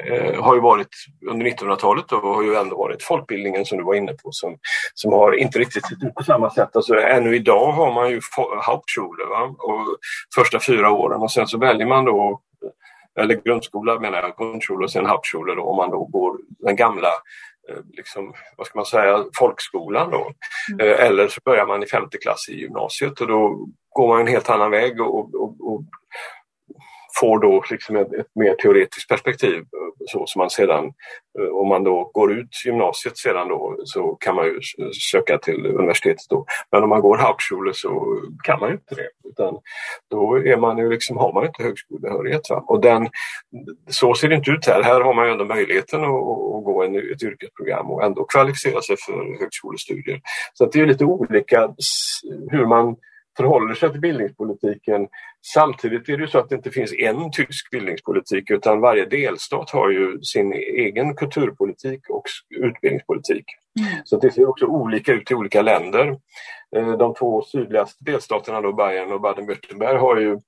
eh, har ju varit under 1900-talet och har ju ändå varit folkbildningen som du var inne på som, som har inte riktigt sett ut på samma sätt. Alltså, ännu idag har man ju Hauptschule va? och första fyra åren och sen så väljer man då eller grundskola menar jag, grundskola och sen Hauptschule då, om man då går den gamla eh, liksom, vad ska man säga, folkskolan då. Mm. Eh, eller så börjar man i femte klass i gymnasiet och då går man en helt annan väg och, och, och får då liksom ett, ett, mer teoretiskt perspektiv. Eh, så som man sedan, eh, om man då går ut gymnasiet sedan då så kan man ju eh, söka till universitetet då. Men om man går Hauptschule så kan man ju inte det. Utan då är man ju liksom, har man inte högskolebehörighet. Va? Och den, så ser det inte ut här. Här har man ju ändå möjligheten att, att gå en, ett yrkesprogram och ändå kvalificera sig för högskolestudier. Så det är lite olika hur man förhåller sig till bildningspolitiken. Samtidigt är det så att det inte finns en tysk bildningspolitik utan varje delstat har ju sin egen kulturpolitik och utbildningspolitik. Mm. Så det ser också olika ut i olika länder. Eh, de två sydligaste delstaterna, då Bayern och Baden-Württemberg, har ju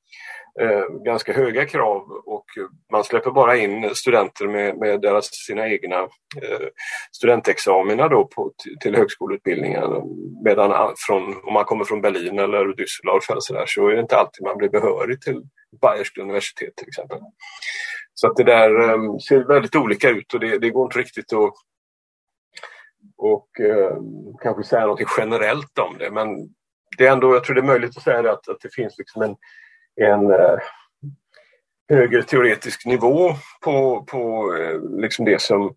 Eh, ganska höga krav och man släpper bara in studenter med, med deras, sina egna eh, studentexamina då på, till, till högskoleutbildningen. Medan från, om man kommer från Berlin eller Düsseldorf eller så, där, så är det inte alltid man blir behörig till Bayerska universitet till exempel. Så att det där eh, ser väldigt olika ut och det, det går inte riktigt att och eh, kanske säga något generellt om det men det är ändå, jag tror det är möjligt att säga det, att, att det finns liksom en, en eh, högre teoretisk nivå på, på eh, liksom det som,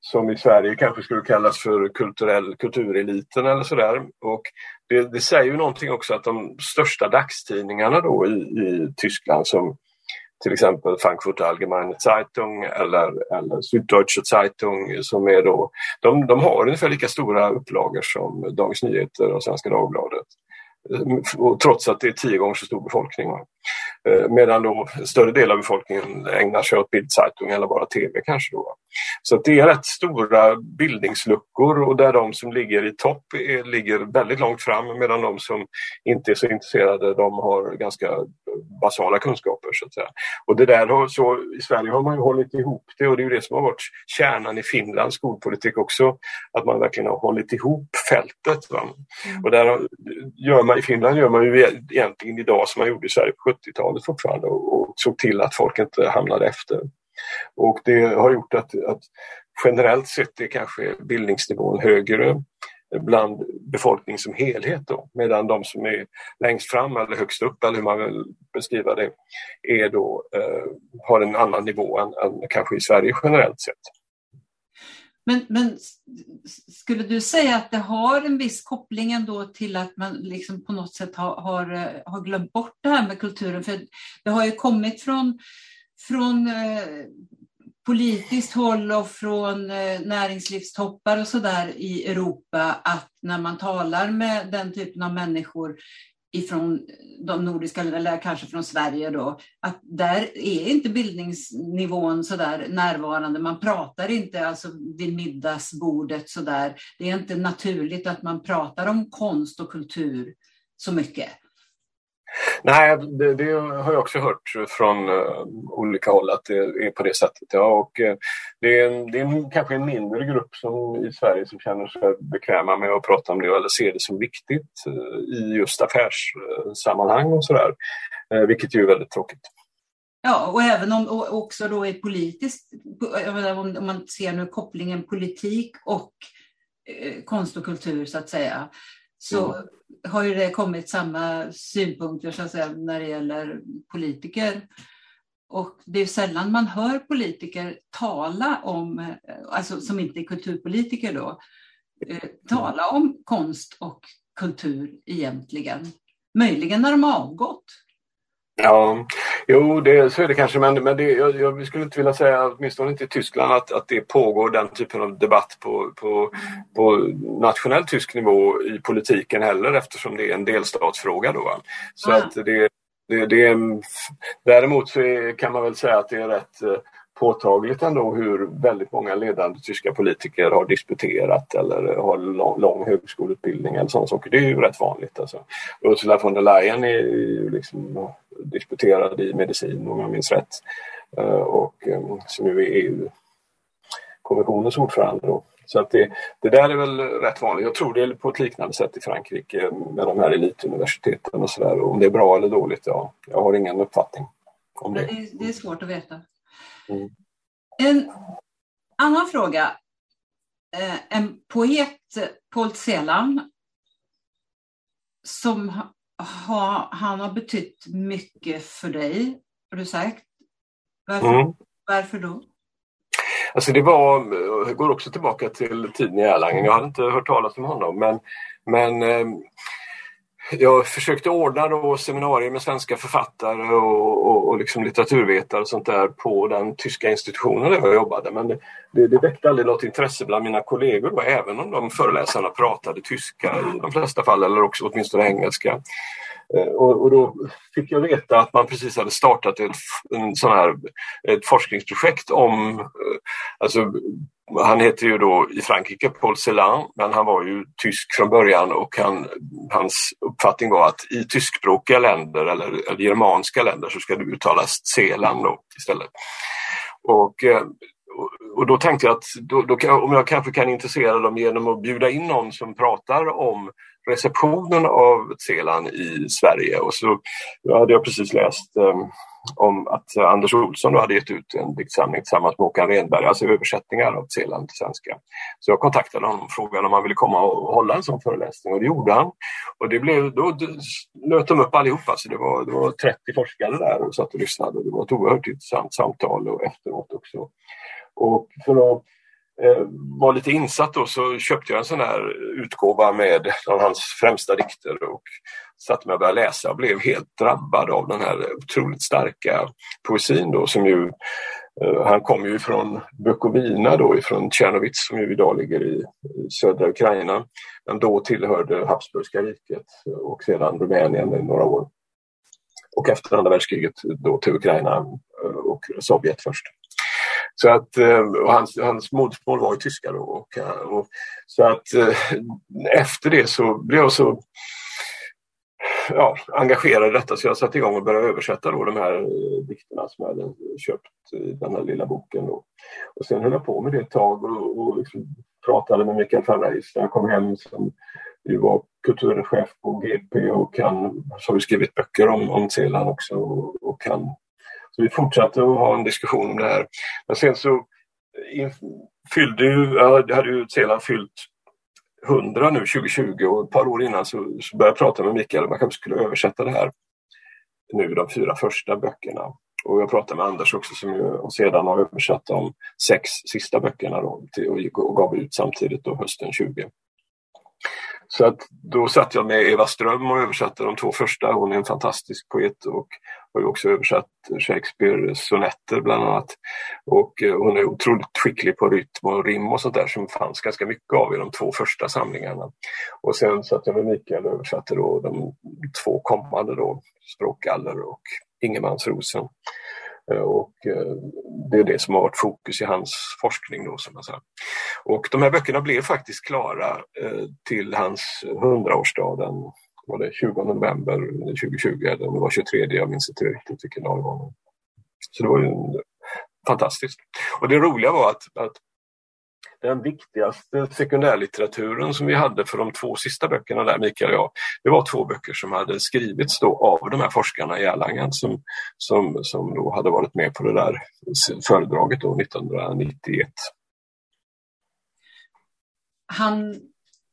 som i Sverige kanske skulle kallas för kulturell, kultureliten eller sådär. Och det, det säger ju någonting också att de största dagstidningarna då i, i Tyskland som till exempel Frankfurter Allgemeine Zeitung eller, eller Süddeutsche Zeitung som är då, de, de har ungefär lika stora upplagor som Dagens Nyheter och Svenska Dagbladet trots att det är tio gånger så stor befolkning. Eh, medan då större del av befolkningen ägnar sig åt Bildzeitung eller bara TV kanske. Då. Så det är rätt stora bildningsluckor och där de som ligger i topp är, ligger väldigt långt fram medan de som inte är så intresserade de har ganska basala kunskaper. Så att säga. Och det där har, så, I Sverige har man ju hållit ihop det och det är det som har varit kärnan i Finlands skolpolitik också. Att man verkligen har hållit ihop fältet. Va? Mm. Och där gör man, I Finland gör man ju egentligen idag som man gjorde i Sverige på 70-talet fortfarande och, och såg till att folk inte hamnade efter. Och det har gjort att, att generellt sett är kanske bildningsnivån högre bland befolkningen som helhet då, medan de som är längst fram eller högst upp eller hur man vill beskriva det är då, eh, har en annan nivå än, än kanske i Sverige generellt sett. Men, men, skulle du säga att det har en viss koppling ändå till att man liksom på något sätt har, har, eh, har glömt bort det här med kulturen? För det har ju kommit från, från eh, politiskt håll och från eh, näringslivstoppar och sådär i Europa att när man talar med den typen av människor ifrån eh, de nordiska eller kanske från Sverige då, att där är inte bildningsnivån så där närvarande. Man pratar inte alltså vid middagsbordet så där. Det är inte naturligt att man pratar om konst och kultur så mycket. Nej, det, det, har jag också hört från uh, olika håll att det är på det sättet. Ja, och, uh, det är, en, det är en, kanske en mindre grupp som, i Sverige som känner sig bekväma med att prata om det eller ser det som viktigt uh, i just affärssammanhang och sådär. vilket ju är väldigt tråkigt. Ja, och även om och också då är politiskt, om man ser nu kopplingen politik och konst och kultur så att säga, så mm. har ju det kommit samma synpunkter så att säga, när det gäller politiker. Och det är sällan man hör politiker tala om, alltså som inte är kulturpolitiker då, eh, tala om konst och kultur egentligen. Möjligen när de har avgått. Ja, jo det, så är det kanske men, men det, jag, jag skulle inte vilja säga, åtminstone inte i Tyskland, att, att det pågår den typen av debatt på, på, på nationell tysk nivå i politiken heller eftersom det är en delstatsfråga. Då, Så mm. att det, det, det, däremot så är, kan man väl säga att det är rätt eh, påtagligt ändå hur väldigt många ledande tyska politiker har disputerat eller har lång, lång högskoleutbildning eller sådana saker. Det är ju rätt vanligt. Alltså. Ursula von der Leyen är ju liksom disputerad i medicin om jag minns rätt eh, och eh, som nu är EU-kommissionens ordförande. Då. Så att det, det där är väl rätt vanligt. Jag tror det är på ett liknande sätt i Frankrike med de här elituniversiteten och sådär. Om det är bra eller dåligt, ja, jag har ingen uppfattning om det. Det är, det är svårt att veta. Mm. En annan fråga. Eh, en poet, Paul Celan, som ha, han har betytt mycket för dig, har du sagt. Varför, mm. varför då? Alltså det var, jag går också tillbaka till tiden i Erlangen. Jag hade inte hört talas om honom men, men eh, jag försökte ordna då seminarier med svenska författare och, och, och liksom litteraturvetare och sånt där på den tyska institutionen där jag jobbade. Men det, det, det väckte aldrig något intresse bland mina kollegor då, även om de föreläsarna pratade tyska i de flesta fall eller också åtminstone engelska. Eh, och, och, då fick jag veta att man precis hade startat ett, en sån här, ett forskningsprojekt om, eh, alltså, han heter ju då i Frankrike Paul Celan, men han var ju tysk från början och han, hans uppfattning var att i tyskspråkiga länder eller, eller germanska länder så ska det uttalas Celan då istället. Och, eh, och då tänkte jag att då, då, om jag kanske kan intressera dem genom att bjuda in någon som pratar om receptionen av Selan i Sverige. Och så hade jag precis läst um, om att eh, Anders Olsson hade gett ut en diktsamling tillsammans med Håkan Renberg, alltså översättningar av Zeeland till svenska. Så jag kontaktade honom och frågade om han ville komma och hålla en sån föreläsning och det gjorde han. Och det blev, då nöt de upp allihopa, så alltså det, var, det var 30 forskare där och satt och lyssnade. Det var ett oerhört intressant samtal och efteråt också. Och för att Eh, var lite insatt då så köpte jag en sån här utgåva med av hans främsta dikter och satte mig och började läsa och blev helt drabbad av den här otroligt starka poesin då som ju eh, han kom ju från Bukovina då ifrån Tjernovits som ju idag ligger i, södra Ukraina. Men då tillhörde Habsburgska riket och sedan Rumänien i några år. Och efter andra världskriget då till Ukraina eh, och Sovjet först. Så att, eh, och hans, hans modersmål var ju tyska då. Och, eh, och, så att eh, efter det så blev jag så ja, engagerad i detta så jag satte igång och började översätta då de här dikterna som jag hade köpt i den här lilla boken. Då. Och sen höll jag på med det ett tag och, och liksom pratade med Mikael Ferreis när jag kom hem som ju var kulturchef på GP och han så har vi skrivit böcker om, om Zeeland också och, och kan så vi fortsatte att ha en diskussion om det här. Men sen så eh, fyllde ju, jag hade ju sedan fyllt 100 nu 2020 och ett par år innan så, så började jag prata med Mikael om man kanske skulle översätta det här nu de fyra första böckerna. Och jag pratade med Anders också som ju sedan har översatt de sex sista böckerna då, till, och gav ut samtidigt då hösten 20. Så att då satt jag med Eva Ström och översatte de två första. Hon är en fantastisk poet och har också översatt Shakespeares sonetter bland annat. Och eh, hon är otroligt skicklig på rytm och rim och sånt där som fanns ganska mycket av i de två första samlingarna. Och sen satt jag med Mikael och översatte då de två kommande då, Språkgaller och Ingemansrosen. Eh, och eh, det är det som har varit fokus i hans forskning. Då, som jag sa. Och de här böckerna blev faktiskt klara eh, till hans 100-årsdag den var det 20 november 2020 eller det var 23, jag minns inte riktigt vilken dag det var. Så det var ju fantastiskt. Och det roliga var att, att den viktigaste sekundärlitteraturen som vi hade för de två sista böckerna där, Mikael och jag, det var två böcker som hade skrivits då av de här forskarna i Erlangen som, som, som då hade varit med på det där föredraget då 1991. Han,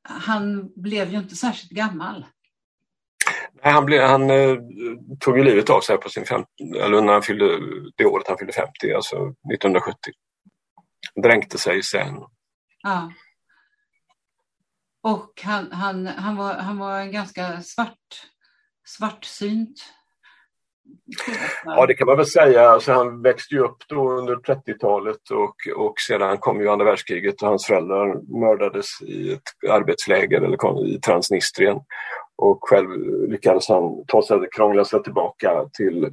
han blev ju inte särskilt gammal. Nej, han, blev, han eh, tog ju livet av sig på sin 50, eller när han fyllde, det året han fyllde 50, alltså 1970. Dränkte sig sen. Ja. Och han, han, han, var, han var en ganska svart, svartsynt Ja, det kan man väl säga. Alltså, han växte ju upp då under 30-talet och, och sedan kom ju andra världskriget och hans föräldrar mördades i ett arbetsläger eller i Transnistrien. Och själv lyckades han ta sig, krångla sig tillbaka till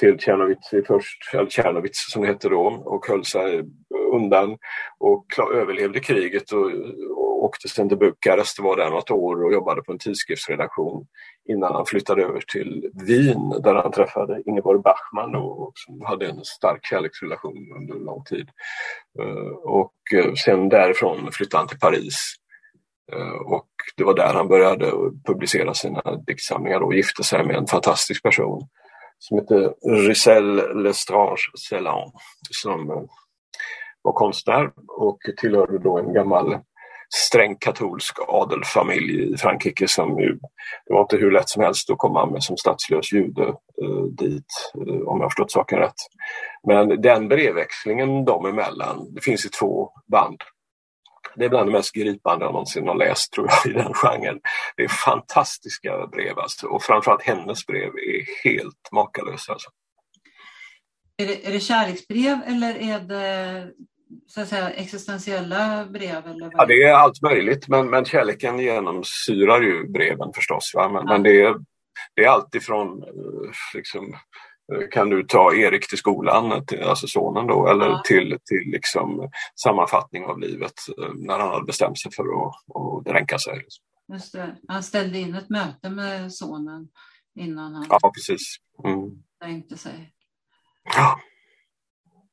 till Tjernovic först, eller Tjernovic som det hette då, och höll sig undan och överlevde kriget och, och åkte sen till Bukarest och var där något år och jobbade på en tidskriftsredaktion innan han flyttade över till Wien där han träffade Ingeborg Bachmann och, som hade en stark kärleksrelation under lång tid. Eh, och eh, sen därifrån flyttade han till Paris eh, och det var där han började publicera sina diktsamlingar och gifte sig med en fantastisk person som heter Giselle Lestrange Celan som var konstnär och tillhörde då en gammal sträng katolsk adelfamilj i Frankrike som ju, det var inte hur lätt som helst att komma med som statslös jude eh, dit, eh, om jag förstått saken rätt. Men den brevväxlingen dem emellan, det finns i två band det är bland det mest gripande jag någonsin har läst tror jag i den genren. Det är fantastiska brev alltså. och framförallt hennes brev är helt makalösa. Alltså. Är det, är det kärleksbrev eller är det så att säga, existentiella brev? Eller ja, det är allt möjligt men, men kärleken genomsyrar ju breven förstås. Va? Men, ja. men det, är, det är allt ifrån eh, liksom, Eh, kan du ta Erik till skolan, alltså sonen då, eller ja. till, till liksom sammanfattning av livet eh, när han hade bestämt sig för att, att dränka sig. Just det. Han ställde in ett möte med sonen innan han ja, precis. Mm. dränkte sig. Ja.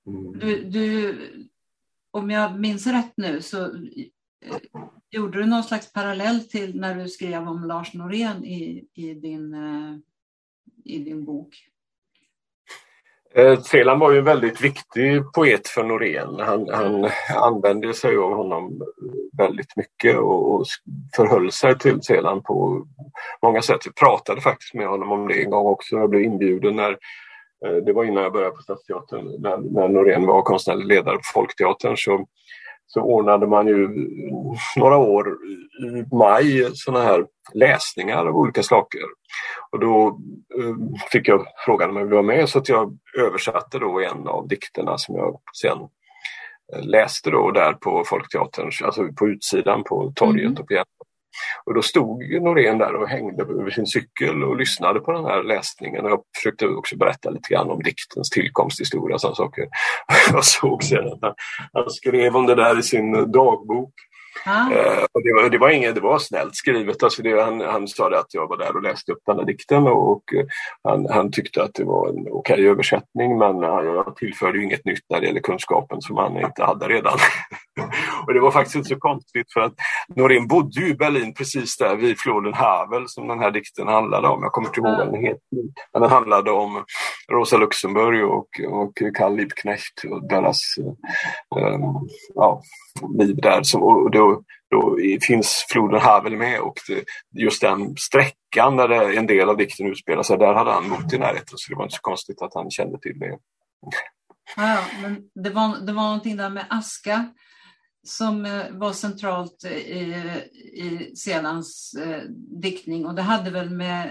Mm. Du, du, om jag minns rätt nu så eh, gjorde du någon slags parallell till när du skrev om Lars Norén i, i, din, eh, i din bok. Eh, var ju en väldigt viktig poet för Norén. Han, han använde sig av honom väldigt mycket och, och förhöll sig till Celan på många sätt. Jag pratade faktiskt med honom om det en gång också. Jag blev inbjuden när det var innan jag började på Stadsteatern, när, när Norén var konstnärlig ledare på Folkteatern. Så så ordnade man ju några år i maj sådana här läsningar av olika saker. Och då eh, fick jag frågan om jag ville vara med så att jag översatte då en av dikterna som jag sen eh, läste då där på Folkteatern, alltså på utsidan på torget mm. och på och då stod Norén där och hängde över sin cykel och lyssnade på den här läsningen. Och jag försökte också berätta lite grann om diktens tillkomsthistoria och sådana saker. Jag såg sedan att han skrev om det där i sin dagbok. Ah. Och det, var, det, var inget, det var snällt skrivet. Alltså det, han, han sa att jag var där och läste upp den här dikten och, och eh, han, han, tyckte att det var en okej okay översättning men jag tillförde inget nytt när det gäller kunskapen som han inte hade redan. och det var faktiskt inte så konstigt för att Norén bodde ju i Berlin precis där vid floden Havel som den här dikten handlade om. Jag kommer inte ihåg vad den heter. Men den handlade om Rosa Luxemburg och, och Karl Liebknecht och deras um, ja, liv där. Som, och då, då finns floden Havel med och det, just den sträckan där det, en del av dikten utspelar sig, där hade han bott i närheten så det var inte så konstigt att han kände till det. Ja, men det var, det var någonting där med aska som eh, var centralt i, i Selans eh, diktning och det hade väl med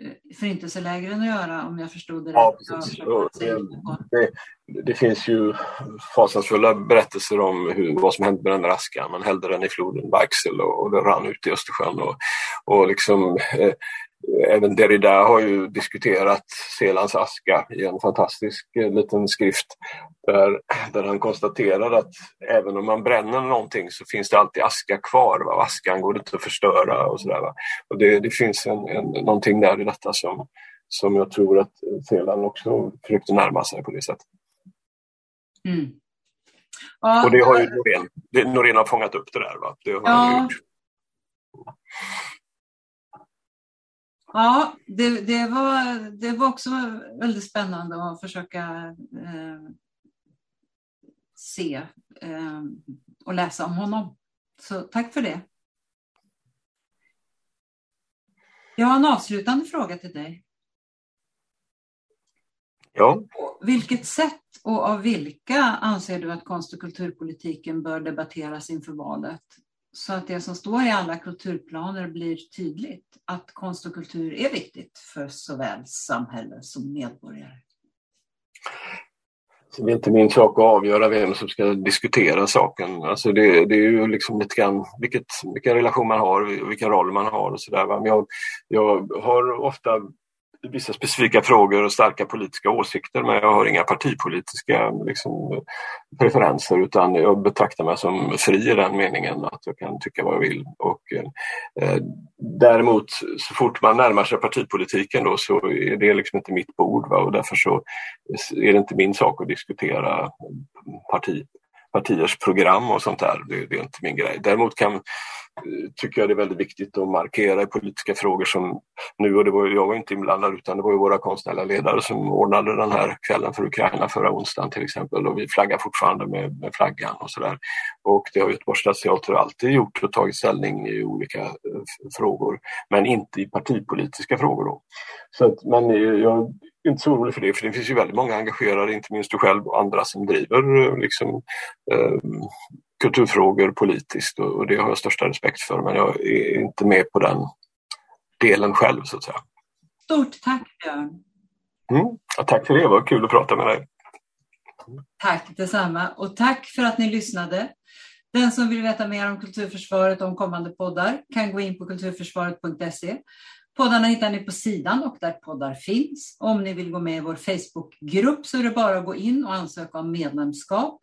eh, förintelselägren att göra om jag förstod det ja, Precis. Det, det, finns ju fasansfulla berättelser om hur, vad som hände med den där askan. Man hällde den i floden Baxel och, och den rann ut i Östersjön. Och, och liksom, eh, Även Derrida har ju diskuterat Selans aska i en fantastisk eh, liten skrift där, där han konstaterar att även om man bränner någonting så finns det alltid aska kvar. Va? Askan går inte att förstöra och sådär. Och det, det finns en, en, någonting där i detta som, som jag tror att Selan också försökte närma sig på det sättet. Mm. Ja, och det har ju Norén, Norén har fångat upp det där. Va? Det har ja. han gjort. Ja, det, det, var, det var också väldigt spännande att försöka eh, se eh, och läsa om honom. Så tack för det. Jag har en avslutande fråga till dig. Ja. Vilket sätt och av vilka anser du att konst och kulturpolitiken bör debatteras inför valet? Så att det som står i alla kulturplaner blir tydligt att konst och kultur är viktigt för såväl samhälle som medborgare. Det är inte min sak att avgöra vem som ska diskutera saken. Alltså det, det är ju liksom lite grann vilket, vilken relation man har vilken roll man har och sådär. Men jag, jag har ofta vissa specifika frågor och starka politiska åsikter men jag har inga partipolitiska liksom, preferenser utan jag betraktar mig som fri i den meningen att jag kan tycka vad jag vill. Och, eh, eh, däremot så fort man närmar sig partipolitiken då så är det liksom inte mitt bord va? och därför så är det inte min sak att diskutera parti, partiers program och sånt där. Det, det är inte min grej. Däremot kan tycker jag det är väldigt viktigt att markera i politiska frågor som nu, och det var, jag var inte inblandad utan det var ju våra konstnärliga ledare som ordnade den här kvällen för Ukraina förra onsdagen till exempel och vi flaggar fortfarande med, med flaggan och sådär. Och det har Göteborgs stadsteater alltid gjort och tagit ställning i olika eh, frågor men inte i partipolitiska frågor. Då. Så att, men eh, jag är inte så orolig för det för det finns ju väldigt många engagerade, inte minst du själv och andra som driver eh, liksom, eh, kulturfrågor politiskt och, det har jag största respekt för men jag är inte med på den delen själv så att säga. Stort tack Björn! Mm, ja, tack för det, det var kul att prata med dig. Tack detsamma och tack för att ni lyssnade. Den som vill veta mer om Kulturförsvaret och om kommande poddar kan gå in på kulturförsvaret.se. Poddarna hittar ni på sidan och där poddar finns. Om ni vill gå med i vår Facebookgrupp så är det bara att gå in och ansöka om medlemskap.